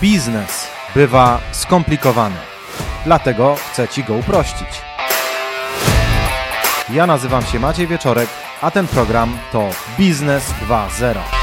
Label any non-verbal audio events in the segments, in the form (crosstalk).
Biznes bywa skomplikowany, dlatego chcę Ci go uprościć. Ja nazywam się Maciej Wieczorek, a ten program to Biznes 2.0.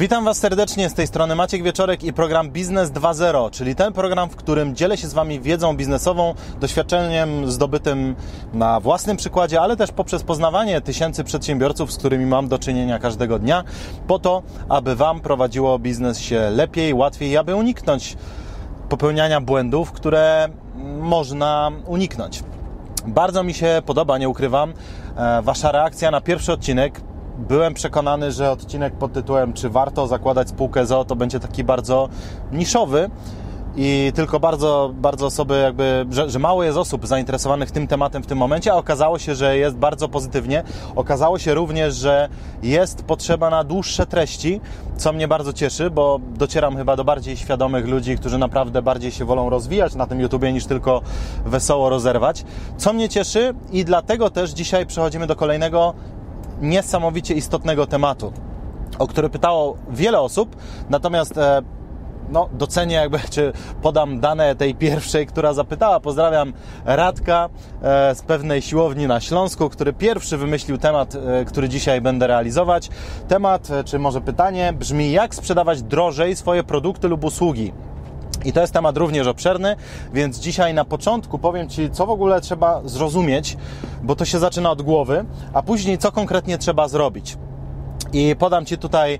Witam Was serdecznie z tej strony Maciek Wieczorek i program Biznes 2.0, czyli ten program, w którym dzielę się z Wami wiedzą biznesową, doświadczeniem zdobytym na własnym przykładzie, ale też poprzez poznawanie tysięcy przedsiębiorców, z którymi mam do czynienia każdego dnia, po to, aby Wam prowadziło biznes się lepiej, łatwiej, aby uniknąć popełniania błędów, które można uniknąć. Bardzo mi się podoba, nie ukrywam, e, Wasza reakcja na pierwszy odcinek byłem przekonany, że odcinek pod tytułem Czy warto zakładać spółkę ZO to będzie taki bardzo niszowy i tylko bardzo, bardzo osoby jakby, że, że, mało jest osób zainteresowanych tym tematem w tym momencie, a okazało się, że jest bardzo pozytywnie. Okazało się również, że jest potrzeba na dłuższe treści, co mnie bardzo cieszy, bo docieram chyba do bardziej świadomych ludzi, którzy naprawdę bardziej się wolą rozwijać na tym YouTubie niż tylko wesoło rozerwać. Co mnie cieszy i dlatego też dzisiaj przechodzimy do kolejnego niesamowicie istotnego tematu, o który pytało wiele osób, natomiast e, no, docenię jakby, (laughs) czy podam dane tej pierwszej, która zapytała. Pozdrawiam Radka e, z pewnej siłowni na Śląsku, który pierwszy wymyślił temat, e, który dzisiaj będę realizować. Temat, czy może pytanie brzmi, jak sprzedawać drożej swoje produkty lub usługi? I to jest temat również obszerny, więc dzisiaj na początku powiem Ci, co w ogóle trzeba zrozumieć, bo to się zaczyna od głowy, a później co konkretnie trzeba zrobić. I podam Ci tutaj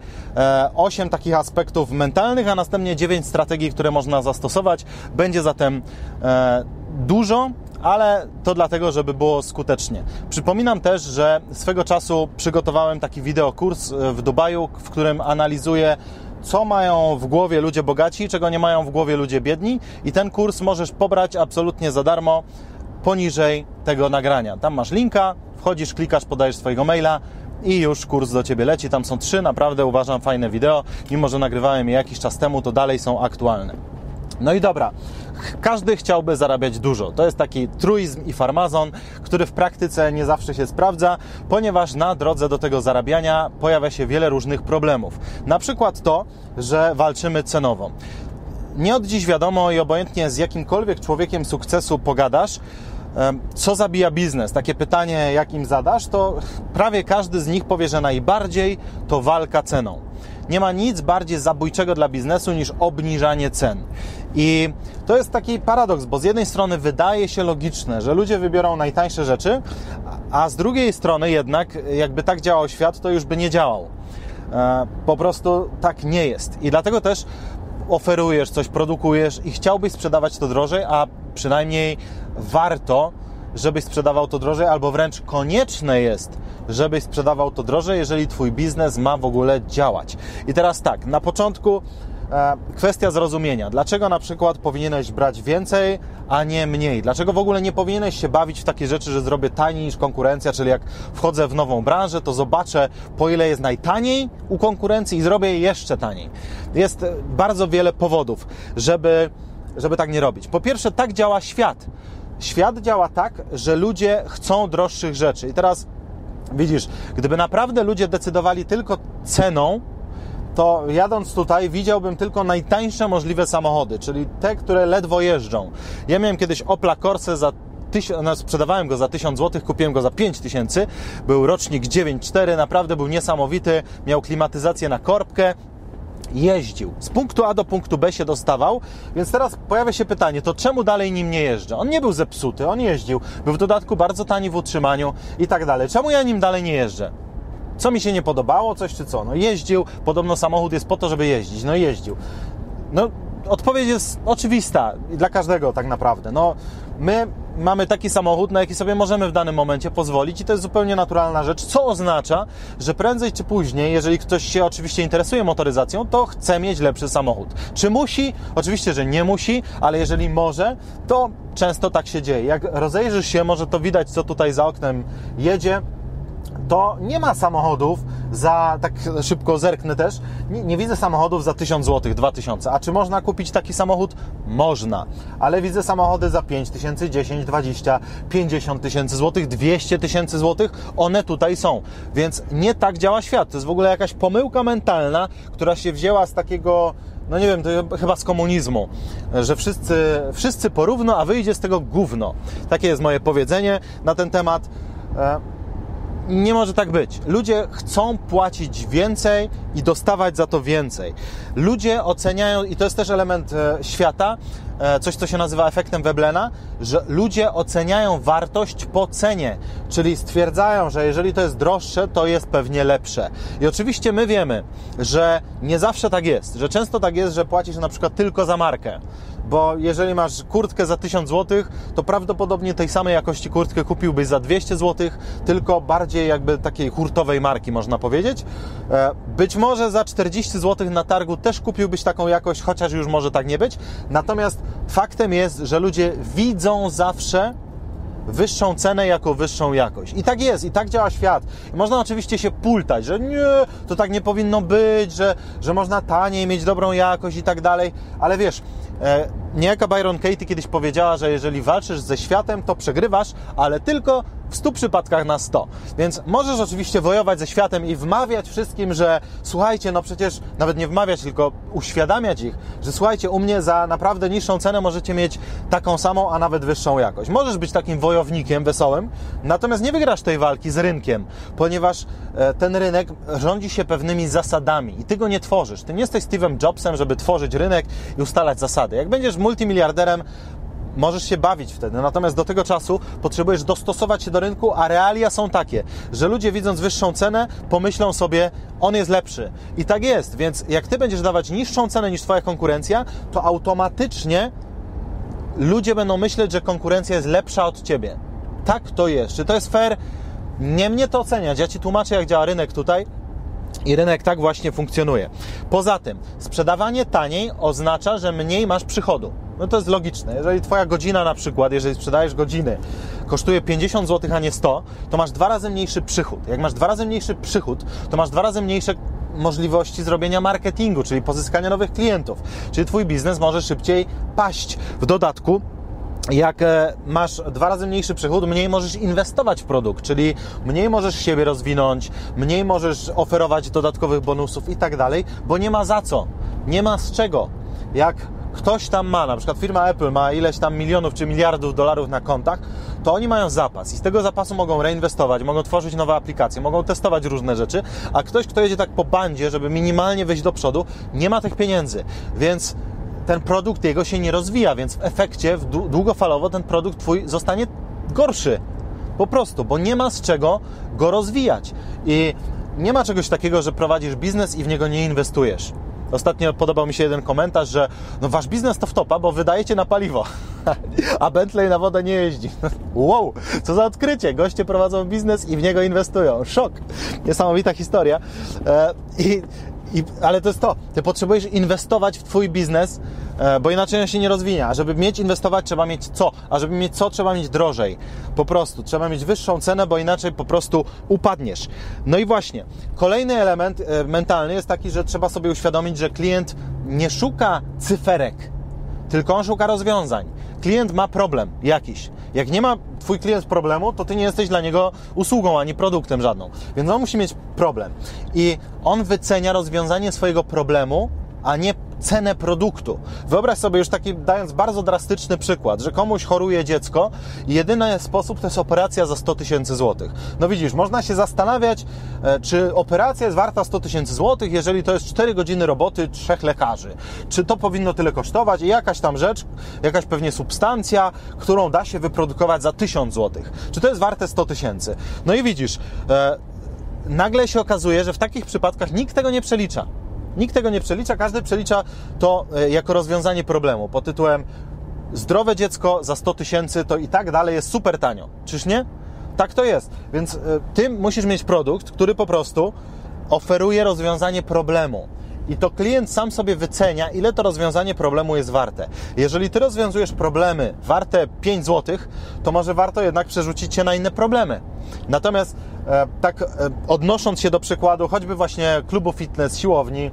8 e, takich aspektów mentalnych, a następnie 9 strategii, które można zastosować. Będzie zatem e, dużo, ale to dlatego, żeby było skutecznie. Przypominam też, że swego czasu przygotowałem taki wideokurs e, w Dubaju, w którym analizuję co mają w głowie ludzie bogaci, czego nie mają w głowie ludzie biedni i ten kurs możesz pobrać absolutnie za darmo poniżej tego nagrania. Tam masz linka, wchodzisz, klikasz, podajesz swojego maila i już kurs do Ciebie leci. Tam są trzy naprawdę uważam fajne wideo. Mimo, że nagrywałem je jakiś czas temu, to dalej są aktualne. No i dobra, każdy chciałby zarabiać dużo. To jest taki truizm i farmazon, który w praktyce nie zawsze się sprawdza, ponieważ na drodze do tego zarabiania pojawia się wiele różnych problemów. Na przykład to, że walczymy cenowo. Nie od dziś wiadomo i obojętnie z jakimkolwiek człowiekiem sukcesu pogadasz, co zabija biznes? Takie pytanie, jak im zadasz, to prawie każdy z nich powie, że najbardziej to walka ceną. Nie ma nic bardziej zabójczego dla biznesu niż obniżanie cen. I to jest taki paradoks, bo z jednej strony wydaje się logiczne, że ludzie wybiorą najtańsze rzeczy, a z drugiej strony jednak, jakby tak działał świat, to już by nie działał. E, po prostu tak nie jest. I dlatego też oferujesz coś, produkujesz i chciałbyś sprzedawać to drożej, a przynajmniej warto, żebyś sprzedawał to drożej, albo wręcz konieczne jest, żebyś sprzedawał to drożej, jeżeli Twój biznes ma w ogóle działać. I teraz tak, na początku kwestia zrozumienia. Dlaczego na przykład powinieneś brać więcej, a nie mniej? Dlaczego w ogóle nie powinieneś się bawić w takie rzeczy, że zrobię taniej niż konkurencja, czyli jak wchodzę w nową branżę, to zobaczę po ile jest najtaniej u konkurencji i zrobię je jeszcze taniej. Jest bardzo wiele powodów, żeby, żeby tak nie robić. Po pierwsze, tak działa świat. Świat działa tak, że ludzie chcą droższych rzeczy. I teraz widzisz, gdyby naprawdę ludzie decydowali tylko ceną, to jadąc tutaj widziałbym tylko najtańsze możliwe samochody, czyli te, które ledwo jeżdżą. Ja miałem kiedyś Opla Corsa za no, sprzedawałem go za 1000 zł, kupiłem go za 5000. Był rocznik 9.4, naprawdę był niesamowity. Miał klimatyzację na korbkę, jeździł. Z punktu A do punktu B się dostawał, więc teraz pojawia się pytanie, to czemu dalej nim nie jeżdżę? On nie był zepsuty, on jeździł, był w dodatku bardzo tani w utrzymaniu i tak dalej. Czemu ja nim dalej nie jeżdżę? Co mi się nie podobało, coś czy co? No jeździł, podobno samochód jest po to, żeby jeździć, no jeździł. No odpowiedź jest oczywista dla każdego tak naprawdę. No my mamy taki samochód, na jaki sobie możemy w danym momencie pozwolić i to jest zupełnie naturalna rzecz, co oznacza, że prędzej czy później, jeżeli ktoś się oczywiście interesuje motoryzacją, to chce mieć lepszy samochód. Czy musi? Oczywiście, że nie musi, ale jeżeli może, to często tak się dzieje. Jak rozejrzysz się, może to widać, co tutaj za oknem jedzie, to nie ma samochodów za, tak szybko zerknę też, nie, nie, widzę samochodów za 1000 zł, 2000. A czy można kupić taki samochód? Można. Ale widzę samochody za 5000, 10, 20, 50 tysięcy złotych, 200 tysięcy złotych. One tutaj są. Więc nie tak działa świat. To jest w ogóle jakaś pomyłka mentalna, która się wzięła z takiego no nie wiem, to chyba z komunizmu, że wszyscy, wszyscy porówno, a wyjdzie z tego gówno. Takie jest moje powiedzenie na ten temat. Nie może tak być. Ludzie chcą płacić więcej i dostawać za to więcej. Ludzie oceniają, i to jest też element e, świata, coś, co się nazywa efektem Weblena, że ludzie oceniają wartość po cenie, czyli stwierdzają, że jeżeli to jest droższe, to jest pewnie lepsze. I oczywiście my wiemy, że nie zawsze tak jest, że często tak jest, że płacisz na przykład tylko za markę bo jeżeli masz kurtkę za 1000 zł, to prawdopodobnie tej samej jakości kurtkę kupiłbyś za 200 zł, tylko bardziej jakby takiej hurtowej marki, można powiedzieć. E, być może za 40 zł na targu też kupiłbyś taką jakość, chociaż już może tak nie być. Natomiast faktem jest, że ludzie widzą zawsze wyższą cenę jako wyższą jakość. I tak jest, i tak działa świat. I można oczywiście się pultać, że nie, to tak nie powinno być, że, że można taniej mieć dobrą jakość i tak dalej, ale wiesz, e, niejaka Byron Katie kiedyś powiedziała, że jeżeli walczysz ze światem, to przegrywasz, ale tylko w 100 przypadkach na 100. Więc możesz oczywiście wojować ze światem i wmawiać wszystkim, że słuchajcie, no przecież nawet nie wmawiać, tylko uświadamiać ich, że słuchajcie, u mnie za naprawdę niższą cenę możecie mieć taką samą, a nawet wyższą jakość. Możesz być takim wojownikiem wesołym, natomiast nie wygrasz tej walki z rynkiem, ponieważ e, ten rynek rządzi się pewnymi zasadami i ty go nie tworzysz. Ty nie jesteś Steve'em Jobsem, żeby tworzyć rynek i ustalać zasady. Jak będziesz multimiliarderem, możesz się bawić wtedy. Natomiast do tego czasu potrzebujesz dostosować się do rynku, a realia są takie, że ludzie widząc wyższą cenę, pomyślą sobie, on jest lepszy. I tak jest, więc jak ty będziesz dawać niższą cenę niż twoja konkurencja, to automatycznie ludzie będą myśleć, że konkurencja jest lepsza od ciebie. Tak to jest. Czy to jest fair? Nie mnie to oceniać. Ja ci tłumaczę, jak działa rynek tutaj. I rynek tak właśnie funkcjonuje. Poza tym, sprzedawanie taniej oznacza, że mniej masz przychodu. No to jest logiczne. Jeżeli Twoja godzina na przykład, jeżeli sprzedajesz godziny, kosztuje 50 zł, a nie 100, to masz dwa razy mniejszy przychód. Jak masz dwa razy mniejszy przychód, to masz dwa razy mniejsze możliwości zrobienia marketingu, czyli pozyskania nowych klientów. Czyli Twój biznes może szybciej paść. W dodatku jak e, masz dwa razy mniejszy przychód, mniej możesz inwestować w produkt, czyli mniej możesz siebie rozwinąć, mniej możesz oferować dodatkowych bonusów i tak dalej, bo nie ma za co, nie ma z czego. Jak ktoś tam ma, na przykład firma Apple ma ileś tam milionów czy miliardów dolarów na kontach, to oni mają zapas i z tego zapasu mogą reinwestować, mogą tworzyć nowe aplikacje, mogą testować różne rzeczy, a ktoś, kto jedzie tak po bandzie, żeby minimalnie wejść do przodu, nie ma tych pieniędzy, więc ten produkt jego się nie rozwija, więc w efekcie długofalowo ten produkt Twój zostanie gorszy. Po prostu, bo nie ma z czego go rozwijać. I nie ma czegoś takiego, że prowadzisz biznes i w niego nie inwestujesz. Ostatnio podobał mi się jeden komentarz, że no wasz biznes to wtopa, bo wydajecie na paliwo, (laughs) a Bentley na wodę nie jeździ. (laughs) Wow, co za odkrycie! Goście prowadzą biznes i w niego inwestują. Szok! Niesamowita historia. E, I i, ale to jest to, ty potrzebujesz inwestować w twój biznes, e, bo inaczej on się nie rozwinie. A żeby mieć inwestować, trzeba mieć co? A żeby mieć co, trzeba mieć drożej. Po prostu trzeba mieć wyższą cenę, bo inaczej po prostu upadniesz. No i właśnie, kolejny element e, mentalny jest taki, że trzeba sobie uświadomić, że klient nie szuka cyferek, tylko on szuka rozwiązań. klient ma problem jakiś. Jak nie ma twój klient problemu, to ty nie jesteś dla niego usługą ani produktem żadną. Więc on musi mieć problem. I on wycenia rozwiązanie swojego problemu, a nie cenę produktu. Wyobraź sobie już taki, dając bardzo drastyczny przykład, że komuś choruje dziecko i jedyny sposób to jest operacja za 100 tysięcy złotych. No widzisz, można się zastanawiać, e, czy operacja jest warta 100 tysięcy złotych, jeżeli to jest 4 godziny roboty trzech lekarzy. Czy to powinno tyle kosztować i jakaś tam rzecz, jakaś pewnie substancja, którą da się wyprodukować za 1000 złotych. Czy to jest warte 100 tysięcy? No i widzisz, e, nagle się okazuje, że w takich przypadkach nikt tego nie przelicza. Nikt tego nie przelicza, każdy przelicza to e, jako rozwiązanie problemu pod tytułem zdrowe dziecko za 100 tysięcy to i tak dalej jest super tanio. Czyż nie? Tak to jest. Więc e, ty musisz mieć produkt, który po prostu oferuje rozwiązanie problemu. I to klient sam sobie wycenia, ile to rozwiązanie problemu jest warte. Jeżeli ty rozwiązujesz problemy warte 5 zł, to może warto jednak przerzucić się na inne problemy. Natomiast e, tak e, odnosząc się do przykładu choćby właśnie klubu fitness, siłowni,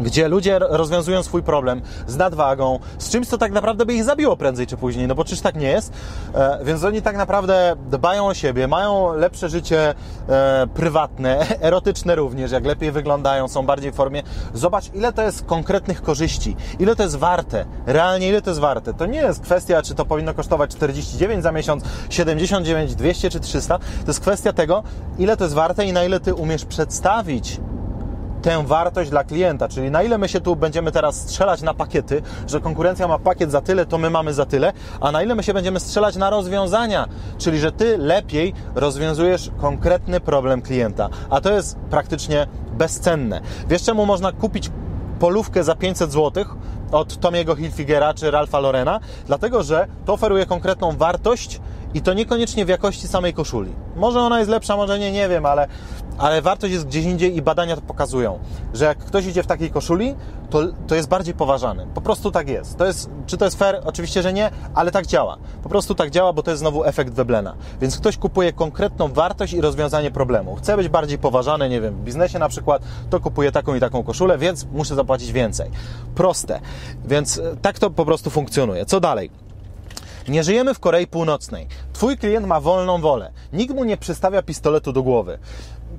gdzie ludzie rozwiązują swój problem z nadwagą, z czymś, co tak naprawdę by ich zabiło prędzej czy później, no bo czyż tak nie jest? E, więc oni tak naprawdę dbają o siebie, mają lepsze życie e, prywatne, (laughs) erotyczne również, jak lepiej wyglądają, są bardziej w formie. Zobacz, ile to jest konkretnych korzyści, ile to jest warte, realnie ile to jest warte. To nie jest kwestia, czy to powinno kosztować 49 za miesiąc, 79, 200 czy 300. To jest kwestia tego, ile to jest warte i na ile ty umiesz przedstawić tę wartość dla klienta, czyli na ile my się tu będziemy teraz strzelać na pakiety, że konkurencja ma pakiet za tyle, to my mamy za tyle, a na ile my się będziemy strzelać na rozwiązania, czyli że ty lepiej rozwiązujesz konkretny problem klienta, a to jest praktycznie bezcenne. Wiesz czemu można kupić polówkę za 500 zł od Tomiego Hilfigera czy Ralfa Lorena? Dlatego, że to oferuje konkretną wartość i to niekoniecznie w jakości samej koszuli. Może ona jest lepsza, może nie, nie wiem, ale, ale wartość jest gdzieś indziej i badania to pokazują, że jak ktoś idzie w takiej koszuli, to, to jest bardziej poważany. Po prostu tak jest. To jest. Czy to jest fair? Oczywiście, że nie, ale tak działa. Po prostu tak działa, bo to jest znowu efekt Weblena. Więc ktoś kupuje konkretną wartość i rozwiązanie problemu. Chce być bardziej poważany, nie wiem, w biznesie na przykład, to kupuje taką i taką koszulę, więc muszę zapłacić więcej. Proste. Więc e, tak to po prostu funkcjonuje. Co dalej? Nie żyjemy w Korei Północnej. Twój klient ma wolną wolę. Nikt mu nie przystawia pistoletu do głowy.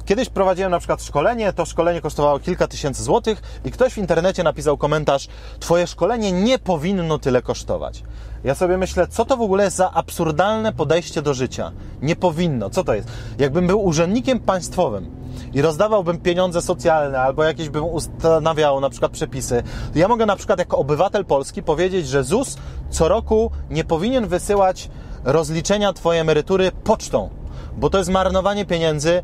Kiedyś prowadziłem na przykład szkolenie, to szkolenie kosztowało kilka tysięcy złotych i ktoś w internecie napisał komentarz: Twoje szkolenie nie powinno tyle kosztować. Ja sobie myślę, co to w ogóle jest za absurdalne podejście do życia? Nie powinno. Co to jest? Jakbym był urzędnikiem państwowym i rozdawałbym pieniądze socjalne albo jakieś bym ustanawiał na przykład przepisy, to ja mogę na przykład jako obywatel polski powiedzieć, że ZUS co roku nie powinien wysyłać rozliczenia Twojej emerytury pocztą, bo to jest marnowanie pieniędzy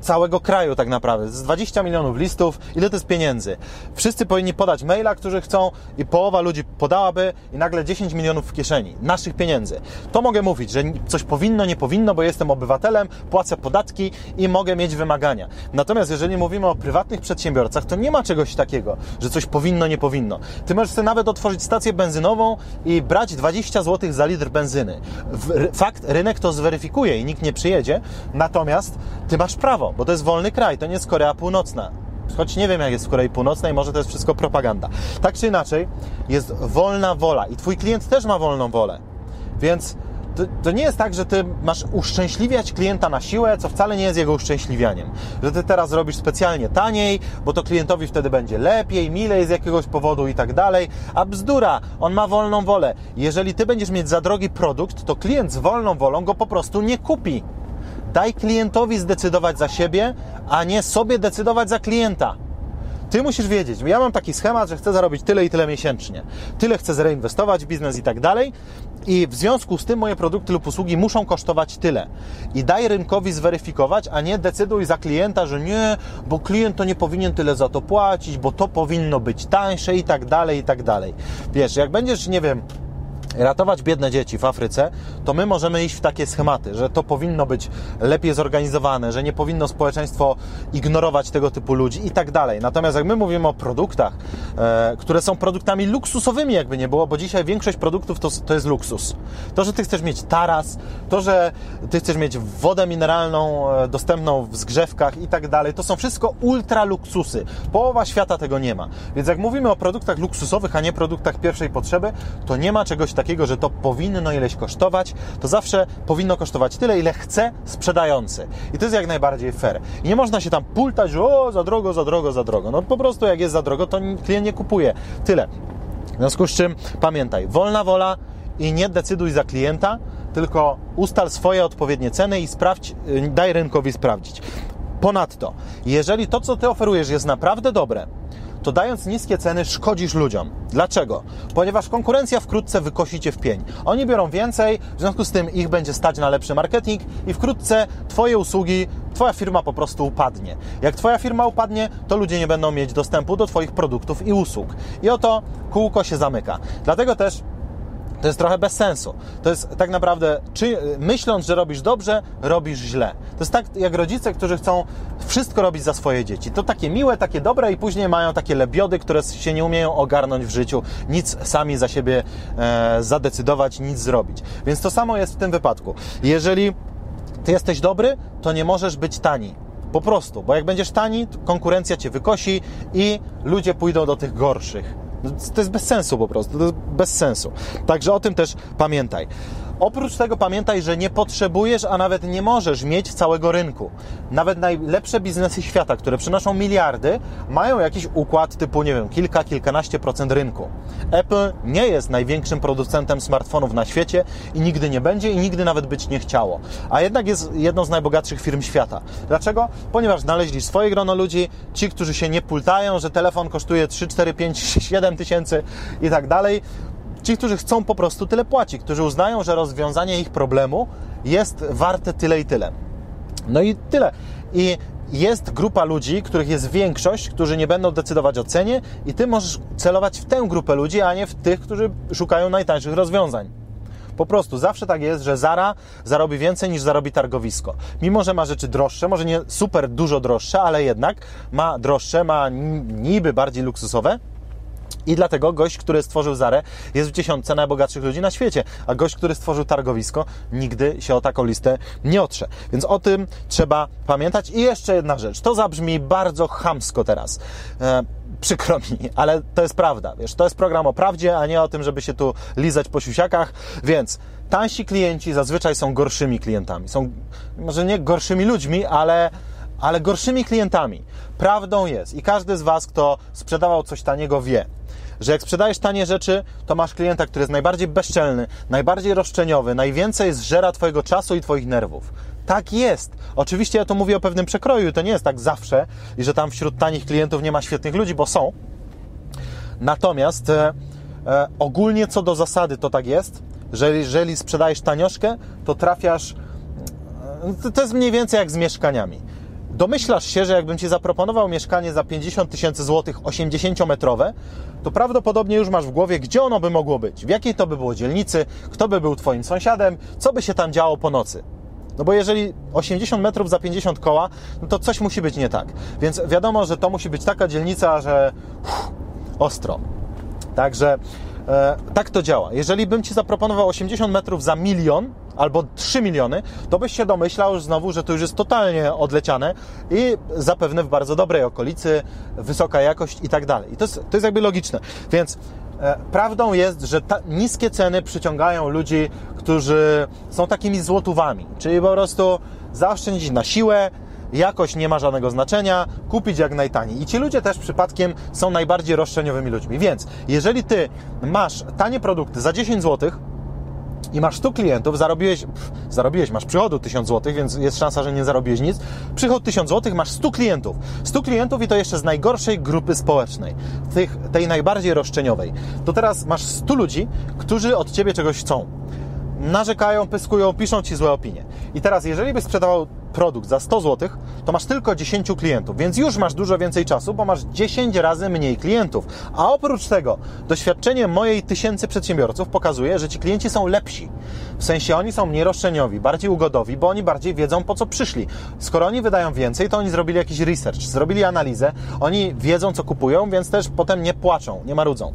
całego kraju tak naprawdę. Z 20 milionów listów, ile to jest pieniędzy? Wszyscy powinni podać maila, którzy chcą i połowa ludzi podałaby i nagle 10 milionów w kieszeni. Naszych pieniędzy. To mogę mówić, że coś powinno, nie powinno, bo jestem obywatelem, płacę podatki i mogę mieć wymagania. Natomiast jeżeli mówimy o prywatnych przedsiębiorcach, to nie ma czegoś takiego, że coś powinno, nie powinno. Ty możesz sobie nawet otworzyć stację benzynową i brać 20 zł za litr benzyny. Fakt, rynek to zweryfikuje i nikt nie przyjedzie, natomiast ty masz prawo bo to jest wolny kraj, to nie jest Korea Północna. Choć nie wiem, jak jest w Korei Północnej, może to jest wszystko propaganda. Tak czy inaczej, jest wolna wola i Twój klient też ma wolną wolę. Więc to, to, nie jest tak, że Ty masz uszczęśliwiać klienta na siłę, co wcale nie jest jego uszczęśliwianiem. Że Ty teraz robisz specjalnie taniej, bo to klientowi wtedy będzie lepiej, milej z jakiegoś powodu i tak dalej. A bzdura, on ma wolną wolę. Jeżeli Ty będziesz mieć za drogi produkt, to klient z wolną wolą go po prostu nie kupi. Daj klientowi zdecydować za siebie, a nie sobie decydować za klienta. Ty musisz wiedzieć, ja mam taki schemat, że chcę zarobić tyle i tyle miesięcznie. Tyle chcę zreinwestować w biznes i tak dalej. I w związku z tym moje produkty lub usługi muszą kosztować tyle. I daj rynkowi zweryfikować, a nie decyduj za klienta, że nie, bo klient to nie powinien tyle za to płacić, bo to powinno być tańsze i tak dalej, i tak dalej. Wiesz, jak będziesz, nie wiem, ratować biedne dzieci w Afryce, to my możemy iść w takie schematy, że to powinno być lepiej zorganizowane, że nie powinno społeczeństwo ignorować tego typu ludzi i tak dalej. Natomiast jak my mówimy o produktach, e, które są produktami luksusowymi, jakby nie było, bo dzisiaj większość produktów to, to jest luksus. To, że ty chcesz mieć taras, to, że ty chcesz mieć wodę mineralną e, dostępną w zgrzewkach i tak dalej, to są wszystko ultra luksusy. Połowa świata tego nie ma. Więc jak mówimy o produktach luksusowych, a nie produktach pierwszej potrzeby, to nie ma czegoś takiego takiego, że to powinno ileś kosztować, to zawsze powinno kosztować tyle, ile chce sprzedający. I to jest jak najbardziej fair. I nie można się tam pultać, że o, za drogo, za drogo, za drogo. No po prostu jak jest za drogo, to klient nie kupuje. Tyle. W związku z czym pamiętaj, wolna wola i nie decyduj za klienta, tylko ustal swoje odpowiednie ceny i sprawdź, y, daj rynkowi sprawdzić. Ponadto, jeżeli to, co ty oferujesz, jest naprawdę dobre, to dając niskie ceny szkodzisz ludziom. Dlaczego? Ponieważ konkurencja wkrótce wykosi cię w pień. Oni biorą więcej, w związku z tym ich będzie stać na lepszy marketing i wkrótce Twoje usługi, Twoja firma po prostu upadnie. Jak Twoja firma upadnie, to ludzie nie będą mieć dostępu do Twoich produktów i usług. I oto kółko się zamyka. Dlatego też to jest trochę bez sensu. To jest tak naprawdę, czy, myśląc, że robisz dobrze, robisz źle. To jest tak jak rodzice, którzy chcą wszystko robić za swoje dzieci. To takie miłe, takie dobre i później mają takie lebiody, które się nie umieją ogarnąć w życiu, nic sami za siebie e, zadecydować, nic zrobić. Więc to samo jest w tym wypadku. Jeżeli ty jesteś dobry, to nie możesz być tani. Po prostu, bo jak będziesz tani, konkurencja cię wykosi i ludzie pójdą do tych gorszych. To jest bez sensu po prostu, to jest bez sensu. Także o tym też pamiętaj. Oprócz tego pamiętaj, że nie potrzebujesz, a nawet nie możesz mieć całego rynku. Nawet najlepsze biznesy świata, które przynoszą miliardy, mają jakiś układ typu, nie wiem, kilka, kilkanaście procent rynku. Apple nie jest największym producentem smartfonów na świecie i nigdy nie będzie i nigdy nawet być nie chciało. A jednak jest jedną z najbogatszych firm świata. Dlaczego? Ponieważ znaleźli swoje grono ludzi, ci, którzy się nie pultają, że telefon kosztuje 3, 4, 5, 7 tysięcy i tak dalej Ci, którzy chcą po prostu tyle płacić, którzy uznają, że rozwiązanie ich problemu jest warte tyle i tyle. No i tyle. I jest grupa ludzi, których jest większość, którzy nie będą decydować o cenie, i ty możesz celować w tę grupę ludzi, a nie w tych, którzy szukają najtańszych rozwiązań. Po prostu zawsze tak jest, że Zara zarobi więcej niż zarobi targowisko. Mimo, że ma rzeczy droższe, może nie super dużo droższe, ale jednak ma droższe, ma niby bardziej luksusowe, i dlatego gość, który stworzył Zarę, jest w dziesiątce najbogatszych ludzi na świecie, a gość, który stworzył targowisko, nigdy się o taką listę nie otrze. Więc o tym trzeba pamiętać. I jeszcze jedna rzecz. To zabrzmi bardzo chamsko teraz. E, przykro mi, ale to jest prawda. Wiesz, to jest program o prawdzie, a nie o tym, żeby się tu lizać po siusiakach. Więc tańsi klienci zazwyczaj są gorszymi klientami. Są może nie gorszymi ludźmi, ale ale gorszymi klientami. Prawdą jest i każdy z Was, kto sprzedawał coś taniego, wie, że jak sprzedajesz tanie rzeczy, to masz klienta, który jest najbardziej bezczelny, najbardziej roszczeniowy, najwięcej zżera Twojego czasu i Twoich nerwów. Tak jest. Oczywiście ja tu mówię o pewnym przekroju, to nie jest tak zawsze i że tam wśród tanich klientów nie ma świetnych ludzi, bo są. Natomiast e, e, ogólnie co do zasady to tak jest, że jeżeli sprzedajesz tanioszkę, to trafiasz. E, to jest mniej więcej jak z mieszkaniami. Domyślasz się, że jakbym Ci zaproponował mieszkanie za 50 tysięcy złotych 80-metrowe, to prawdopodobnie już masz w głowie, gdzie ono by mogło być, w jakiej to by było dzielnicy, kto by był Twoim sąsiadem, co by się tam działo po nocy. No bo jeżeli 80 metrów za 50 koła, no to coś musi być nie tak. Więc wiadomo, że to musi być taka dzielnica, że uff, ostro. Także tak to działa. Jeżeli bym Ci zaproponował 80 metrów za milion, albo 3 miliony, to byś się domyślał znowu, że to już jest totalnie odleciane i zapewne w bardzo dobrej okolicy, wysoka jakość i tak dalej. I to jest, to jest jakby logiczne. Więc e, prawdą jest, że niskie ceny przyciągają ludzi, którzy są takimi złotówami, czyli po prostu zaoszczędzić na siłę, jakość nie ma żadnego znaczenia, kupić jak najtaniej. I ci ludzie też przypadkiem są najbardziej roszczeniowymi ludźmi. Więc jeżeli ty masz tanie produkty za 10 zł, i masz 100 klientów, zarobiłeś, pff, zarobiłeś, masz przychodu 1000 zł, więc jest szansa, że nie zarobiłeś nic. Przychód 1000 zł, masz 100 klientów. 100 klientów i to jeszcze z najgorszej grupy społecznej, tych, tej najbardziej roszczeniowej. To teraz masz 100 ludzi, którzy od Ciebie czegoś chcą. Narzekają, pyskują, piszą Ci złe opinie. I teraz, jeżeli byś sprzedawał produkt za 100 zł, to masz tylko 10 klientów, więc już masz dużo więcej czasu, bo masz 10 razy mniej klientów. A oprócz tego, doświadczenie mojej tysięcy przedsiębiorców pokazuje, że ci klienci są lepsi. W sensie oni są mniej roszczeniowi, bardziej ugodowi, bo oni bardziej wiedzą po co przyszli. Skoro oni wydają więcej, to oni zrobili jakiś research, zrobili analizę, oni wiedzą co kupują, więc też potem nie płaczą, nie marudzą.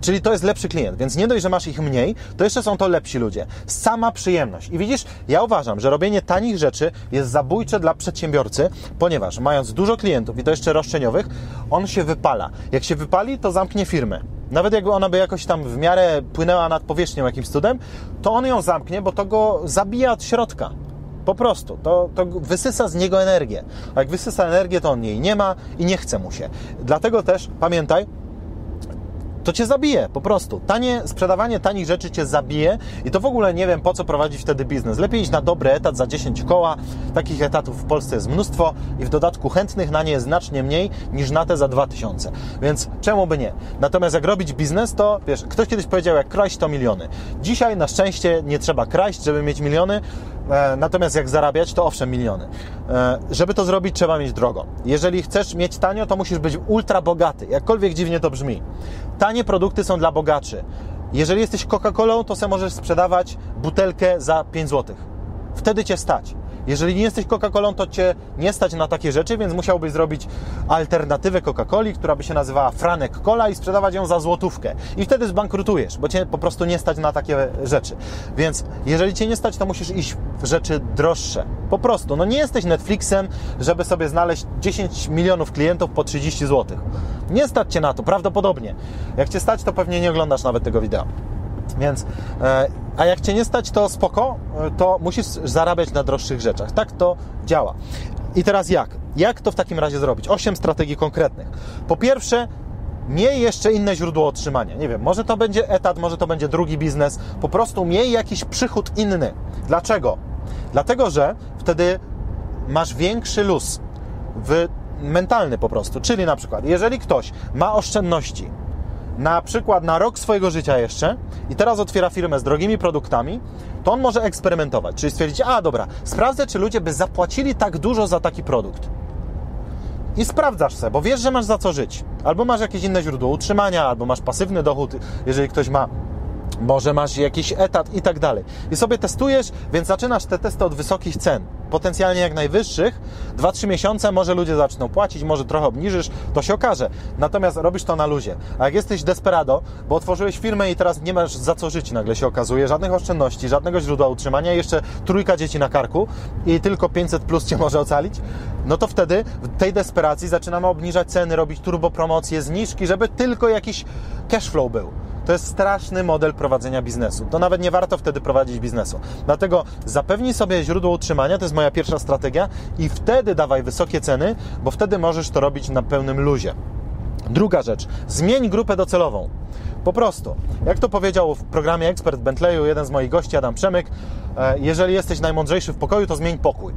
Czyli to jest lepszy klient, więc nie dość, że masz ich mniej, to jeszcze są to lepsi ludzie. Sama przyjemność. I widzisz, ja uważam, że robienie tanich rzeczy jest zabójcze dla przedsiębiorcy, ponieważ mając dużo klientów i to jeszcze roszczeniowych, on się wypala. Jak się wypali, to zamknie firmę. nawet jakby ona by jakoś tam w miarę płynęła nad powierzchnią jakimś cudem, to on ją zamknie, bo to go zabija od środka. Po prostu. To, to wysysa z niego energię. A jak wysysa energię, to on jej nie ma i nie chce mu się. Dlatego też pamiętaj, to cię zabije, po prostu. Tanie, sprzedawanie tanich rzeczy cię zabije i to w ogóle nie wiem, po co prowadzić wtedy biznes. Lepiej iść na dobry etat za 10 koła. Takich etatów w Polsce jest mnóstwo i w dodatku chętnych na nie jest znacznie mniej niż na te za 2000. Więc czemu by nie? Natomiast jak robić biznes, to wiesz, ktoś kiedyś powiedział, jak kraść to miliony. Dzisiaj na szczęście nie trzeba kraść, żeby mieć miliony. E, natomiast jak zarabiać, to owszem, miliony. E, żeby to zrobić, trzeba mieć drogo. Jeżeli chcesz mieć tanio, to musisz być ultra bogaty. Jakkolwiek dziwnie to brzmi. Tanie produkty są dla bogaczy. Jeżeli jesteś Coca-Colą, to se możesz sprzedawać butelkę za 5 zł. Wtedy cię stać. Jeżeli nie jesteś Coca-Colą, to cię nie stać na takie rzeczy, więc musiałbyś zrobić alternatywę Coca-Coli, która by się nazywała Franek Cola i sprzedawać ją za złotówkę. I wtedy zbankrutujesz, bo cię po prostu nie stać na takie rzeczy. Więc jeżeli cię nie stać, to musisz iść w rzeczy droższe. Po prostu. No nie jesteś Netflixem, żeby sobie znaleźć 10 milionów klientów po 30 zł. Nie stać cię na to, prawdopodobnie. Jak cię stać, to pewnie nie oglądasz nawet tego wideo. Więc, e, a jak cię nie stać, to spoko, e, to musisz zarabiać na droższych rzeczach. Tak to działa. I teraz jak? Jak to w takim razie zrobić? Osiem strategii konkretnych. Po pierwsze, miej jeszcze inne źródło otrzymania. Nie wiem, może to będzie etat, może to będzie drugi biznes. Po prostu miej jakiś przychód inny. Dlaczego? Dlatego, że wtedy masz większy luz w mentalny po prostu. Czyli na przykład, jeżeli ktoś ma oszczędności, na przykład na rok swojego życia jeszcze i teraz otwiera firmę z drogimi produktami, to on może eksperymentować, czyli stwierdzić, a dobra, sprawdzę, czy ludzie by zapłacili tak dużo za taki produkt. I sprawdzasz sobie, bo wiesz, że masz za co żyć. Albo masz jakieś inne źródło utrzymania, albo masz pasywny dochód, jeżeli ktoś ma może masz jakiś etat i tak dalej. I sobie testujesz, więc zaczynasz te testy od wysokich cen, potencjalnie jak najwyższych. 2-3 miesiące może ludzie zaczną płacić, może trochę obniżysz, to się okaże. Natomiast robisz to na luzie. A jak jesteś desperado, bo otworzyłeś firmę i teraz nie masz za co żyć, nagle się okazuje, żadnych oszczędności, żadnego źródła utrzymania, jeszcze trójka dzieci na karku i tylko 500 plus cię może ocalić, no to wtedy w tej desperacji zaczynamy obniżać ceny, robić turbopromocje, zniżki, żeby tylko jakiś cash flow był. To jest straszny model prowadzenia biznesu. To nawet nie warto wtedy prowadzić biznesu. Dlatego zapewnij sobie źródło utrzymania, to jest moja pierwsza strategia, i wtedy dawaj wysokie ceny, bo wtedy możesz to robić na pełnym luzie. Druga rzecz, zmień grupę docelową. Po prostu, jak to powiedział w programie Ekspert Bentleyu jeden z moich gości, Adam Przemyk, e, jeżeli jesteś najmądrzejszy w pokoju, to zmień pokój.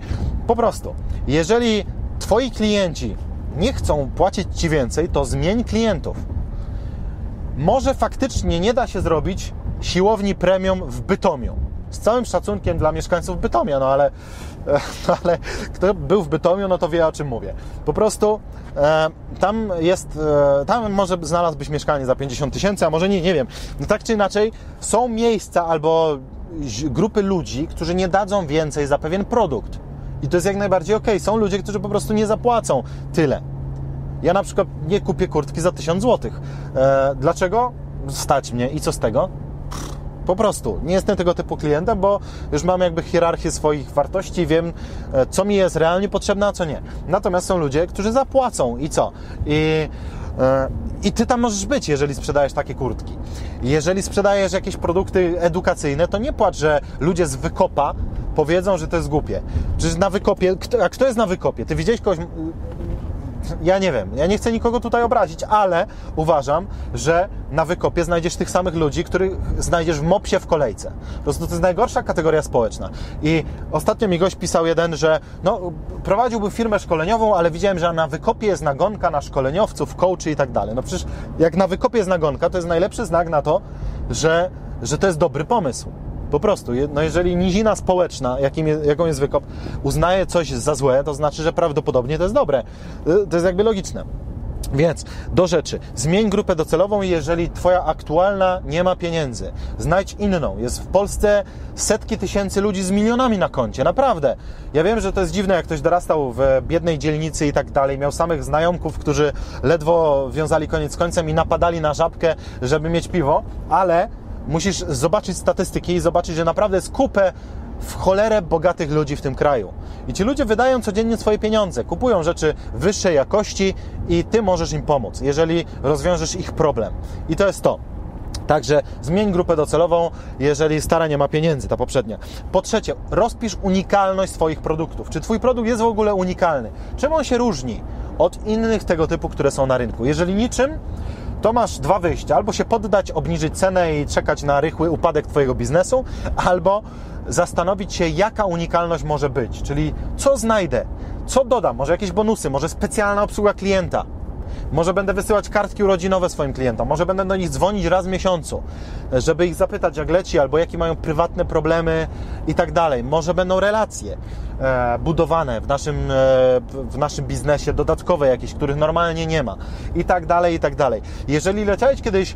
Po prostu, jeżeli Twoi klienci nie chcą płacić Ci więcej, to zmień klientów może faktycznie nie da się zrobić siłowni premium w Bytomiu. Z całym szacunkiem dla mieszkańców Bytomia, no ale, (laughs) no ale kto był w Bytomiu, no to wie o czym mówię. Po prostu e, tam jest, e, tam może znalazłbyś mieszkanie za 50 tysięcy, a może nie, nie wiem. No tak czy inaczej, są miejsca albo grupy ludzi, którzy nie dadzą więcej za pewien produkt. I to jest jak najbardziej ok. Są ludzie, którzy po prostu nie zapłacą tyle. Ja na przykład nie kupię kurtki za 1000 zł. E, dlaczego? Stać mnie i co z tego? Po prostu. Nie jestem tego typu klientem, bo już mam jakby hierarchię swoich wartości, wiem, e, co mi jest realnie potrzebne, a co nie. Natomiast są ludzie, którzy zapłacą i co? I, e, i ty tam możesz być, jeżeli sprzedajesz takie kurtki. Jeżeli sprzedajesz jakieś produkty edukacyjne, to nie płacz, że ludzie z wykopa powiedzą, że to jest głupie. Czy na wykopie, a kto jest na wykopie? Ty widziałeś kogoś, ja nie wiem, ja nie chcę nikogo tutaj obrazić, ale uważam, że na wykopie znajdziesz tych samych ludzi, których znajdziesz w mopsie w kolejce. Po prostu to jest najgorsza kategoria społeczna. I ostatnio mi gość pisał jeden, że no, prowadziłby firmę szkoleniową, ale widziałem, że na wykopie jest nagonka na szkoleniowców, coachy i tak dalej. No przecież jak na wykopie jest nagonka, to jest najlepszy znak na to, że, że to jest dobry pomysł. Po prostu, no jeżeli nizina społeczna, jakim jest, jaką jest wykop, uznaje coś za złe, to znaczy, że prawdopodobnie to jest dobre. Y, to jest jakby logiczne. Więc do rzeczy. Zmień grupę docelową, jeżeli Twoja aktualna nie ma pieniędzy. Znajdź inną. Jest w Polsce setki tysięcy ludzi z milionami na koncie. Naprawdę. Ja wiem, że to jest dziwne, jak ktoś dorastał w biednej dzielnicy i tak dalej. Miał samych znajomków, którzy ledwo wiązali koniec końcem i napadali na żabkę, żeby mieć piwo, ale musisz zobaczyć statystyki i zobaczyć, że naprawdę jest kupę w cholerę bogatych ludzi w tym kraju. I ci ludzie wydają codziennie swoje pieniądze, kupują rzeczy wyższej jakości i ty możesz im pomóc, jeżeli rozwiążesz ich problem. I to jest to. Także zmień grupę docelową, jeżeli stara nie ma pieniędzy, ta poprzednia. Po trzecie, rozpisz unikalność swoich produktów. Czy Twój produkt jest w ogóle unikalny? Czym on się różni od innych tego typu, które są na rynku? Jeżeli niczym, to masz dwa wyjścia. Albo się poddać, obniżyć cenę i czekać na rychły upadek Twojego biznesu, albo zastanowić się, jaka unikalność może być. Czyli co znajdę, co dodam, może jakieś bonusy, może specjalna obsługa klienta może będę wysyłać kartki urodzinowe swoim klientom, może będę do nich dzwonić raz w miesiącu, żeby ich zapytać, jak leci, albo jakie mają prywatne problemy i tak dalej. Może będą relacje e, budowane w naszym, e, w naszym biznesie, dodatkowe jakieś, których normalnie nie ma i tak dalej, i tak dalej. Jeżeli leciałeś kiedyś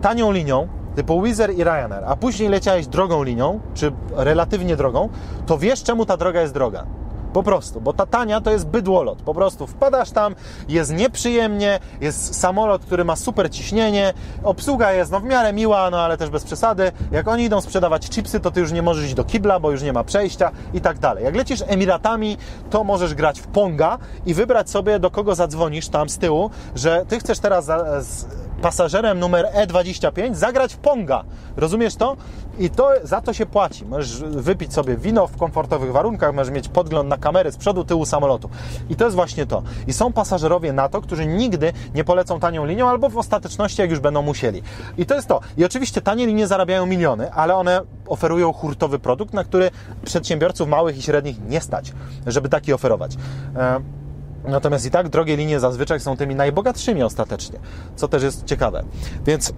tanią linią, typu Wizz i Ryanair, a później leciałeś drogą linią, czy relatywnie drogą, to wiesz, czemu ta droga jest droga. Po prostu, bo ta tania to jest bydłolot. Po prostu wpadasz tam, jest nieprzyjemnie, jest samolot, który ma super ciśnienie, obsługa jest no w miarę miła, no ale też bez przesady. Jak oni idą sprzedawać chipsy, to ty już nie możesz iść do kibla, bo już nie ma przejścia i tak dalej. Jak lecisz Emiratami, to możesz grać w Ponga i wybrać sobie, do kogo zadzwonisz tam z tyłu, że ty chcesz teraz z pasażerem numer E25 zagrać w Ponga. Rozumiesz to? I to za to się płaci. Możesz wypić sobie wino w komfortowych warunkach, możesz mieć podgląd na kamery z przodu, tyłu samolotu. I to jest właśnie to. I są pasażerowie na to, którzy nigdy nie polecą tanią linią, albo w ostateczności, jak już będą musieli. I to jest to. I oczywiście tanie linie zarabiają miliony, ale one oferują hurtowy produkt, na który przedsiębiorców małych i średnich nie stać, żeby taki oferować. Natomiast i tak drogie linie zazwyczaj są tymi najbogatszymi ostatecznie, co też jest ciekawe. Więc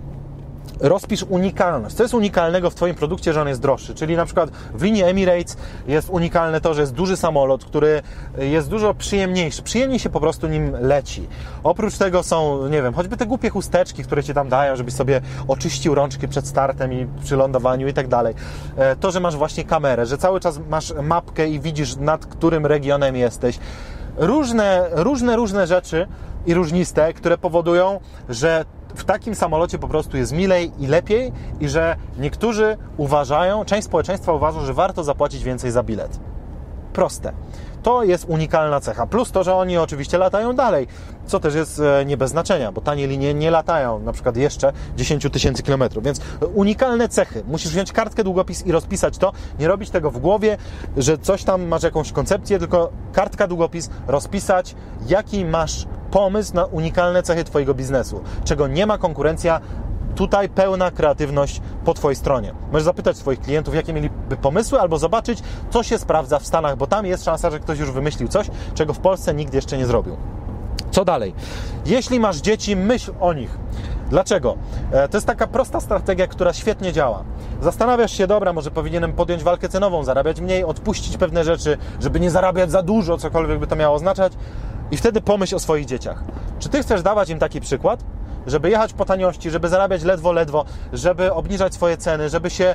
rozpisz unikalność. Co jest unikalnego w Twoim produkcie, że on jest droższy? Czyli na przykład w linii Emirates jest unikalne to, że jest duży samolot, który jest dużo przyjemniejszy. Przyjemniej się po prostu nim leci. Oprócz tego są, nie wiem, choćby te głupie chusteczki, które Ci tam dają, żebyś sobie oczyścił rączki przed startem i przy lądowaniu i tak dalej. E, to, że masz właśnie kamerę, że cały czas masz mapkę i widzisz nad którym regionem jesteś. Różne, różne, różne rzeczy i różniste, które powodują, że w takim samolocie po prostu jest milej i lepiej i że niektórzy uważają, część społeczeństwa uważa, że warto zapłacić więcej za bilet. Proste. To jest unikalna cecha. Plus to, że oni oczywiście latają dalej, co też jest e, nie bez znaczenia, bo tanie linie nie latają na przykład jeszcze 10 tysięcy kilometrów. Więc unikalne cechy. Musisz wziąć kartkę, długopis i rozpisać to. Nie robić tego w głowie, że coś tam masz jakąś koncepcję, tylko kartka, długopis, rozpisać, jaki masz pomysł na unikalne cechy Twojego biznesu, czego nie ma konkurencja tutaj pełna kreatywność po Twojej stronie. Możesz zapytać swoich klientów, jakie mieliby pomysły, albo zobaczyć, co się sprawdza w Stanach, bo tam jest szansa, że ktoś już wymyślił coś, czego w Polsce nikt jeszcze nie zrobił. Co dalej? Jeśli masz dzieci, myśl o nich. Dlaczego? E, to jest taka prosta strategia, która świetnie działa. Zastanawiasz się, dobra, może powinienem podjąć walkę cenową, zarabiać mniej, odpuścić pewne rzeczy, żeby nie zarabiać za dużo, cokolwiek by to miało oznaczać. I wtedy pomyśl o swoich dzieciach. Czy ty chcesz dawać im taki przykład? żeby jechać po taniości, żeby zarabiać ledwo, ledwo, żeby obniżać swoje ceny, żeby się e,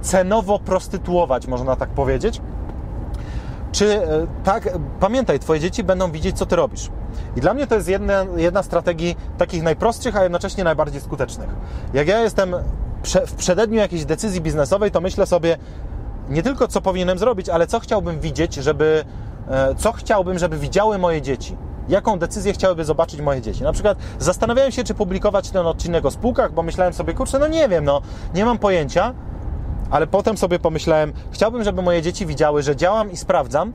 cenowo prostytuować, można tak powiedzieć. Czy e, tak, pamiętaj, Twoje dzieci będą widzieć, co Ty robisz. I dla mnie to jest jedna, jedna z strategii takich najprostszych, a jednocześnie najbardziej skutecznych. Jak ja jestem w przededniu jakiejś decyzji biznesowej, to myślę sobie nie tylko, co powinienem zrobić, ale co chciałbym widzieć, żeby, e, co chciałbym, żeby widziały moje dzieci jaką decyzję chciałyby zobaczyć moje dzieci. Na przykład zastanawiałem się, czy publikować ten odcinek o spółkach, bo myślałem sobie, kurczę, no nie wiem, no nie mam pojęcia, ale potem sobie pomyślałem, chciałbym, żeby moje dzieci widziały, że działam i sprawdzam,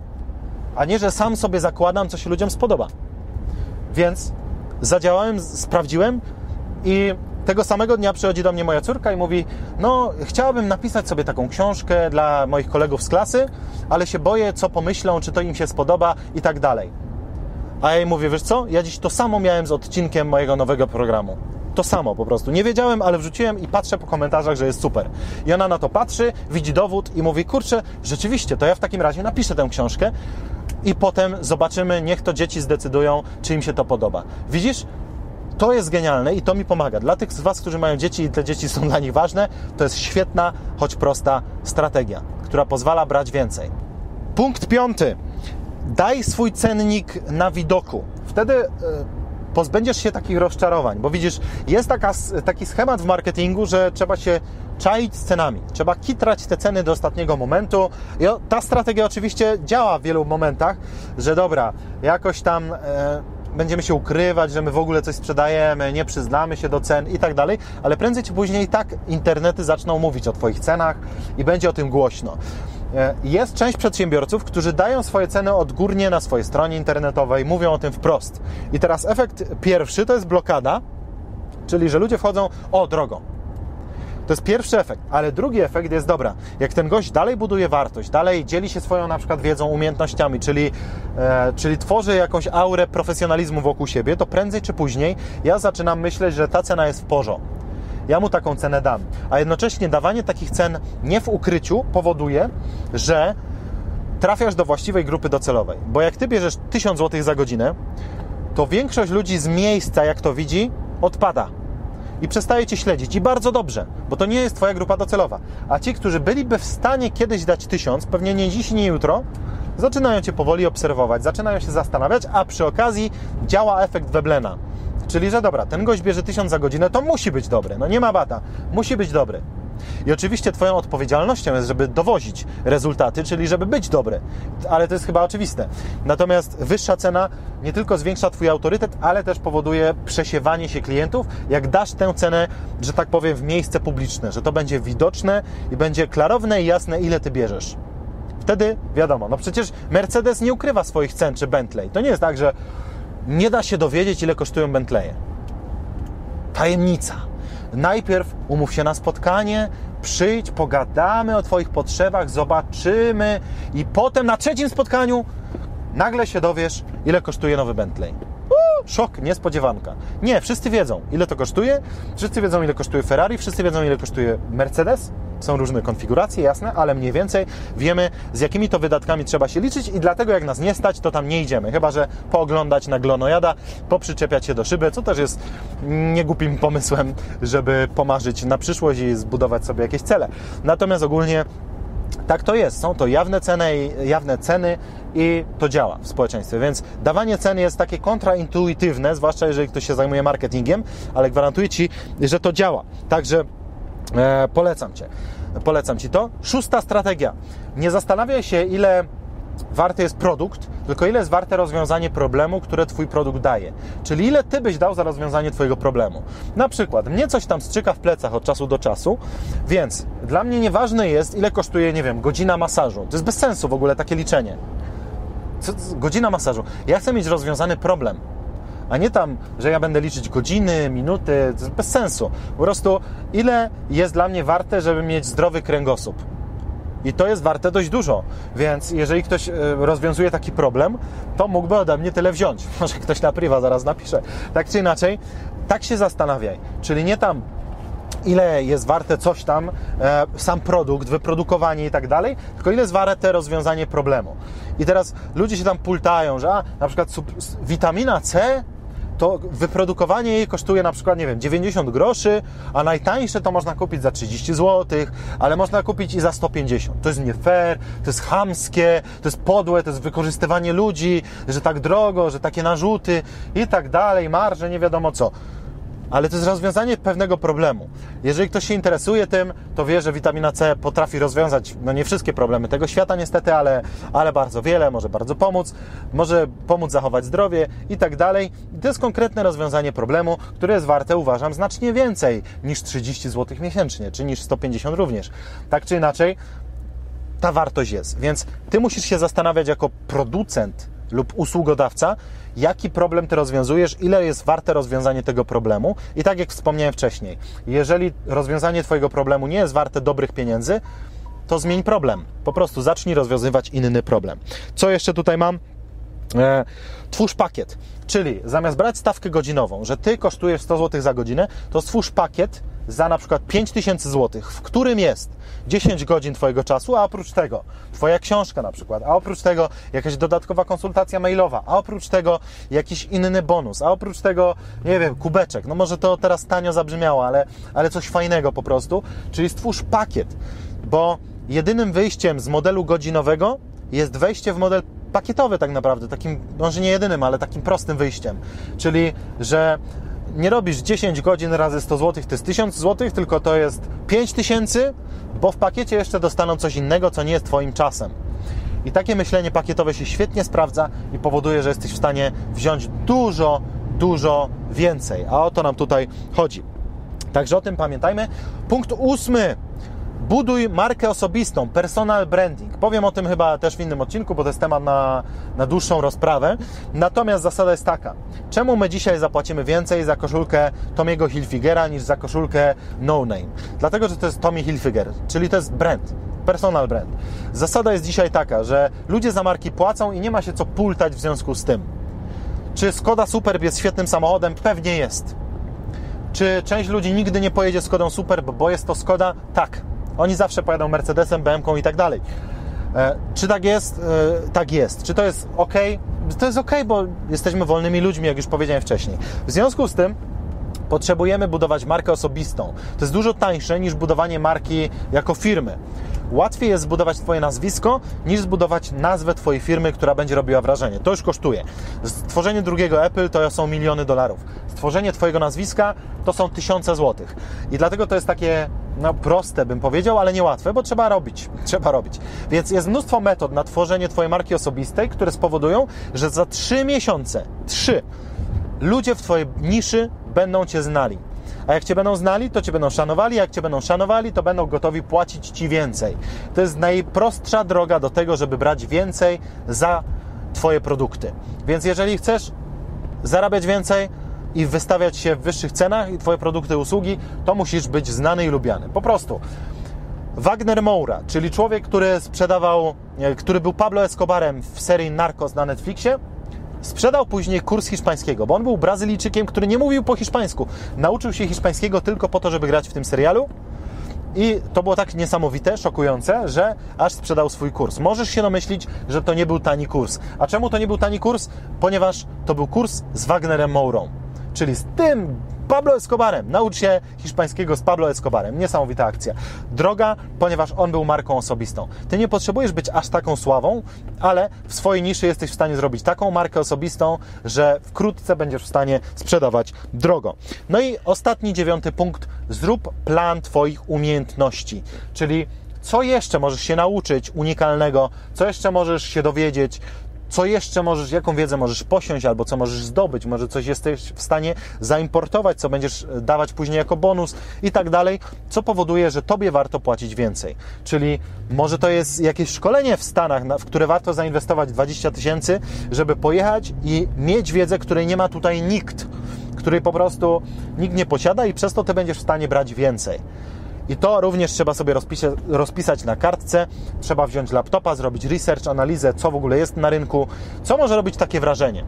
a nie, że sam sobie zakładam, co się ludziom spodoba. Więc zadziałałem, sprawdziłem i tego samego dnia przychodzi do mnie moja córka i mówi: No, chciałabym napisać sobie taką książkę dla moich kolegów z klasy, ale się boję, co pomyślą, czy to im się spodoba i tak dalej. A ja jej mówię, wiesz co, ja dziś to samo miałem z odcinkiem mojego nowego programu. To samo po prostu. Nie wiedziałem, ale wrzuciłem i patrzę po komentarzach, że jest super. I ona na to patrzy, widzi dowód i mówi, kurczę, rzeczywiście, to ja w takim razie napiszę tę książkę i potem zobaczymy, niech to dzieci zdecydują, czy im się to podoba. Widzisz? To jest genialne i to mi pomaga. Dla tych z Was, którzy mają dzieci i te dzieci są (laughs) dla nich ważne, to jest świetna, choć prosta strategia, która pozwala brać więcej. Punkt piąty daj swój cennik na widoku. Wtedy e, pozbędziesz się takich rozczarowań, bo widzisz, jest taka, taki schemat w marketingu, że trzeba się czaić z cenami. Trzeba kitrać te ceny do ostatniego momentu. I ta strategia oczywiście działa w wielu momentach, że dobra, jakoś tam e, będziemy się ukrywać, że my w ogóle coś sprzedajemy, nie przyznamy się do cen i tak dalej, ale prędzej czy później tak internety zaczną mówić o Twoich cenach i będzie o tym głośno. E, jest część przedsiębiorców, którzy dają swoje ceny odgórnie na swojej stronie internetowej, mówią o tym wprost. I teraz efekt pierwszy to jest blokada, czyli że ludzie wchodzą, o drogo, to jest pierwszy efekt, ale drugi efekt jest dobra. Jak ten gość dalej buduje wartość, dalej dzieli się swoją na przykład wiedzą, umiejętnościami, czyli, e, czyli tworzy jakąś aurę profesjonalizmu wokół siebie, to prędzej czy później ja zaczynam myśleć, że ta cena jest w porządku. Ja mu taką cenę dam. A jednocześnie dawanie takich cen nie w ukryciu powoduje, że trafiasz do właściwej grupy docelowej. Bo jak ty bierzesz 1000 zł za godzinę, to większość ludzi z miejsca, jak to widzi, odpada i przestaje Cię śledzić. I bardzo dobrze, bo to nie jest Twoja grupa docelowa. A ci, którzy byliby w stanie kiedyś dać tysiąc, pewnie nie dziś, nie jutro, zaczynają Cię powoli obserwować, zaczynają się zastanawiać, a przy okazji działa efekt Weblena. Czyli, że dobra, ten gość bierze tysiąc za godzinę, to musi być dobry. No nie ma bata, musi być dobry. I oczywiście Twoją odpowiedzialnością jest, żeby dowozić rezultaty, czyli żeby być dobry, ale to jest chyba oczywiste. Natomiast wyższa cena nie tylko zwiększa Twój autorytet, ale też powoduje przesiewanie się klientów, jak dasz tę cenę, że tak powiem, w miejsce publiczne, że to będzie widoczne i będzie klarowne i jasne, ile Ty bierzesz. Wtedy wiadomo, no przecież Mercedes nie ukrywa swoich cen czy Bentley. To nie jest tak, że nie da się dowiedzieć, ile kosztują Bentleye. Tajemnica najpierw umów się na spotkanie, przyjdź, pogadamy o Twoich potrzebach, zobaczymy i potem na trzecim spotkaniu nagle się dowiesz, ile kosztuje nowy Bentley. Szok, niespodziewanka. Nie, wszyscy wiedzą, ile to kosztuje, wszyscy wiedzą, ile kosztuje Ferrari, wszyscy wiedzą, ile kosztuje Mercedes, są różne konfiguracje, jasne, ale mniej więcej wiemy, z jakimi to wydatkami trzeba się liczyć i dlatego jak nas nie stać, to tam nie idziemy. Chyba, że pooglądać na glonojada, poprzyczepiać się do szyby, co też jest niegłupim pomysłem, żeby pomarzyć na przyszłość i zbudować sobie jakieś cele. Natomiast ogólnie tak to jest. Są to jawne ceny, jawne ceny i to działa w społeczeństwie. Więc dawanie cen jest takie kontraintuitywne, zwłaszcza jeżeli ktoś się zajmuje marketingiem, ale gwarantuję Ci, że to działa. Także E, polecam Cię. Polecam Ci to. Szósta strategia. Nie zastanawiaj się, ile warty jest produkt, tylko ile jest warte rozwiązanie problemu, które Twój produkt daje. Czyli ile Ty byś dał za rozwiązanie Twojego problemu. Na przykład, mnie coś tam strzyka w plecach od czasu do czasu, więc dla mnie nieważne jest, ile kosztuje, nie wiem, godzina masażu. To jest bez sensu w ogóle takie liczenie. Co, godzina masażu. Ja chcę mieć rozwiązany problem a nie tam, że ja będę liczyć godziny, minuty, bez sensu. Po prostu ile jest dla mnie warte, żeby mieć zdrowy kręgosłup. I to jest warte dość dużo. Więc jeżeli ktoś e, rozwiązuje taki problem, to mógłby ode mnie tyle wziąć. (laughs) Może ktoś na priwa zaraz napisze. Tak czy inaczej, tak się zastanawiaj. Czyli nie tam ile jest warte coś tam, e, sam produkt, wyprodukowanie i tak dalej, tylko ile jest warte rozwiązanie problemu. I teraz ludzie się tam pultają, że a, na przykład witamina C to wyprodukowanie jej kosztuje na przykład, nie wiem, 90 groszy, a najtańsze to można kupić za 30 zł, ale można kupić i za 150. To jest nie fair, to jest chamskie, to jest podłe, to jest wykorzystywanie ludzi, że tak drogo, że takie narzuty i tak dalej, marże, nie wiadomo co ale to jest rozwiązanie pewnego problemu. Jeżeli ktoś się interesuje tym, to wie, że witamina C potrafi rozwiązać, no nie wszystkie problemy tego świata niestety, ale, ale bardzo wiele, może bardzo pomóc, może pomóc zachować zdrowie i tak dalej. To jest konkretne rozwiązanie problemu, które jest warte, uważam, znacznie więcej niż 30 zł miesięcznie, czy niż 150 również. Tak czy inaczej, ta wartość jest. Więc Ty musisz się zastanawiać jako producent lub usługodawca, jaki problem ty rozwiązujesz, ile jest warte rozwiązanie tego problemu. I tak jak wspomniałem wcześniej, jeżeli rozwiązanie twojego problemu nie jest warte dobrych pieniędzy, to zmień problem. Po prostu zacznij rozwiązywać inny problem. Co jeszcze tutaj mam? E, twórz pakiet, czyli zamiast brać stawkę godzinową, że ty kosztujesz 100 zł za godzinę, to stwórz pakiet za na przykład 5000 zł, w którym jest 10 godzin Twojego czasu, a oprócz tego Twoja książka na przykład, a oprócz tego jakaś dodatkowa konsultacja mailowa, a oprócz tego jakiś inny bonus, a oprócz tego, nie wiem, kubeczek. No może to teraz tanio zabrzmiało, ale, ale coś fajnego po prostu. Czyli stwórz pakiet, bo jedynym wyjściem z modelu godzinowego jest wejście w model pakietowy tak naprawdę, takim, może nie jedynym, ale takim prostym wyjściem. Czyli, że nie robisz 10 godzin razy 100 zł, to jest 1000 zł, tylko to jest 5000, bo w pakiecie jeszcze dostaną coś innego, co nie jest Twoim czasem. I takie myślenie pakietowe się świetnie sprawdza i powoduje, że jesteś w stanie wziąć dużo, dużo więcej. A o to nam tutaj chodzi. Także o tym pamiętajmy. Punkt ósmy. Buduj markę osobistą, personal branding. Powiem o tym chyba też w innym odcinku, bo to jest temat na, na dłuższą rozprawę. Natomiast zasada jest taka. Czemu my dzisiaj zapłacimy więcej za koszulkę Tomiego Hilfigera niż za koszulkę No Name? Dlatego, że to jest Tommy Hilfiger, czyli to jest brand, personal brand. Zasada jest dzisiaj taka, że ludzie za marki płacą i nie ma się co pultać w związku z tym. Czy Skoda Superb jest świetnym samochodem? Pewnie jest. Czy część ludzi nigdy nie pojedzie Skodą Superb, bo jest to Skoda? Tak. Oni zawsze pojadą Mercedesem, BMW i tak dalej. E, czy tak jest? E, tak jest. Czy to jest ok? To jest ok, bo jesteśmy wolnymi ludźmi, jak już powiedziałem wcześniej. W związku z tym potrzebujemy budować markę osobistą. To jest dużo tańsze niż budowanie marki jako firmy. Łatwiej jest zbudować Twoje nazwisko, niż zbudować nazwę Twojej firmy, która będzie robiła wrażenie. To już kosztuje. Stworzenie drugiego Apple to są miliony dolarów. Stworzenie Twojego nazwiska to są tysiące złotych. I dlatego to jest takie no, proste, bym powiedział, ale niełatwe, bo trzeba robić. (laughs) Trzeba robić. Więc jest mnóstwo metod na tworzenie Twojej marki osobistej, które spowodują, że za trzy miesiące, trzy, ludzie w Twojej niszy będą Cię znali. A jak Cię będą znali, to Cię będą szanowali, jak Cię będą szanowali, to będą gotowi płacić Ci więcej. To jest najprostsza droga do tego, żeby brać więcej za Twoje produkty. Więc jeżeli chcesz zarabiać więcej i wystawiać się w wyższych cenach i Twoje produkty, usługi, to musisz być znany i lubiany. Po prostu. Wagner Moura, czyli człowiek, który sprzedawał, który był Pablo Escobarem w serii Narcos na Netflixie, Sprzedał później kurs hiszpańskiego, bo on był Brazylijczykiem, który nie mówił po hiszpańsku. Nauczył się hiszpańskiego tylko po to, żeby grać w tym serialu. I to było tak niesamowite, szokujące, że aż sprzedał swój kurs. Możesz się domyślić, że to nie był tani kurs. A czemu to nie był tani kurs? Ponieważ to był kurs z Wagnerem Mourą. Czyli z tym Pablo Escobarem. Naucz się hiszpańskiego z Pablo Escobarem. Niesamowita akcja. Droga, ponieważ on był marką osobistą. Ty nie potrzebujesz być aż taką sławą, ale w swojej niszy jesteś w stanie zrobić taką markę osobistą, że wkrótce będziesz w stanie sprzedawać drogo. No i ostatni, dziewiąty punkt. Zrób plan Twoich umiejętności. Czyli co jeszcze możesz się nauczyć unikalnego, co jeszcze możesz się dowiedzieć, co jeszcze możesz, jaką wiedzę możesz posiąść, albo co możesz zdobyć, może coś jesteś w stanie zaimportować, co będziesz e, dawać później jako bonus i tak dalej, co powoduje, że Tobie warto płacić więcej. Czyli może to jest jakieś szkolenie w Stanach, w które warto zainwestować 20 tysięcy, żeby pojechać i mieć wiedzę, której nie ma tutaj nikt, której po prostu nikt nie posiada i przez to Ty będziesz w stanie brać więcej. I to również trzeba sobie rozpisać, na kartce. Trzeba wziąć laptopa, zrobić research, analizę, co w ogóle jest na rynku, co może robić takie wrażenie.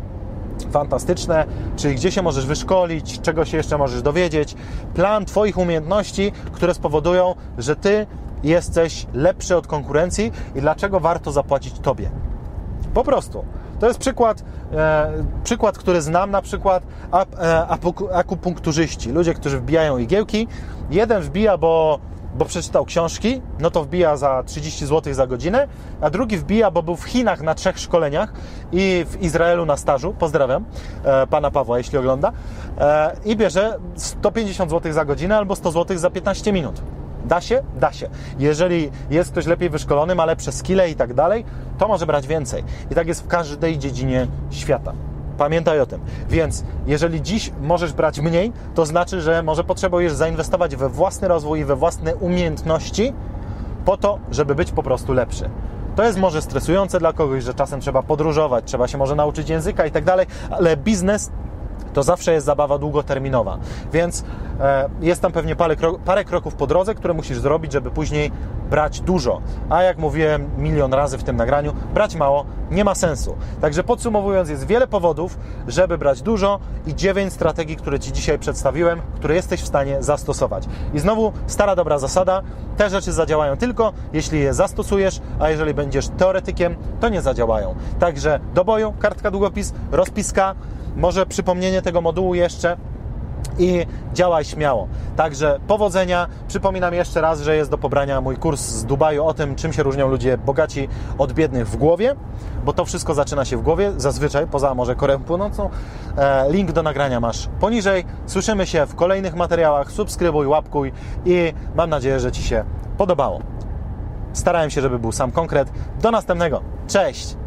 Fantastyczne, czyli gdzie się możesz wyszkolić, czego się jeszcze możesz dowiedzieć. Plan Twoich umiejętności, które spowodują, że Ty jesteś lepszy od konkurencji i dlaczego warto zapłacić Tobie. Po prostu. To jest przykład, e, przykład, który znam, na przykład e, akupunkturzyści, ludzie, którzy wbijają igiełki. Jeden wbija, bo, bo przeczytał książki, no to wbija za 30 zł za godzinę, a drugi wbija, bo był w Chinach na trzech szkoleniach i w Izraelu na stażu, pozdrawiam e, pana Pawła, jeśli ogląda, e, i bierze 150 zł za godzinę albo 100 zł za 15 minut. Da się? Da się. Jeżeli jest ktoś lepiej wyszkolony, ma lepsze skille i tak dalej, to może brać więcej. I tak jest w każdej dziedzinie świata. Pamiętaj o tym. Więc jeżeli dziś możesz brać mniej, to znaczy, że może potrzebujesz zainwestować we własny rozwój i we własne umiejętności po to, żeby być po prostu lepszy. To jest może stresujące dla kogoś, że czasem trzeba podróżować, trzeba się może nauczyć języka i tak dalej, ale biznes to zawsze jest zabawa długoterminowa. Więc e, jest tam pewnie parę, parę kroków po drodze, które musisz zrobić, żeby później brać dużo. A jak mówiłem milion razy w tym nagraniu, brać mało nie ma sensu. Także podsumowując, jest wiele powodów, żeby brać dużo i dziewięć strategii, które Ci dzisiaj przedstawiłem, które jesteś w stanie zastosować. I znowu stara dobra zasada, te rzeczy zadziałają tylko, jeśli je zastosujesz, a jeżeli będziesz teoretykiem, to nie zadziałają. Także do boju, kartka długopis, rozpiska, może przypomnienie tego modułu jeszcze i działaj śmiało. Także powodzenia. Przypominam jeszcze raz, że jest do pobrania mój kurs z Dubaju o tym, czym się różnią ludzie bogaci od biednych w głowie, bo to wszystko zaczyna się w głowie, zazwyczaj, poza może Koreą Północną. E, link do nagrania masz poniżej. Słyszymy się w kolejnych materiałach. Subskrybuj, łapkuj i mam nadzieję, że Ci się podobało. Starałem się, żeby był sam konkret. Do następnego. Cześć!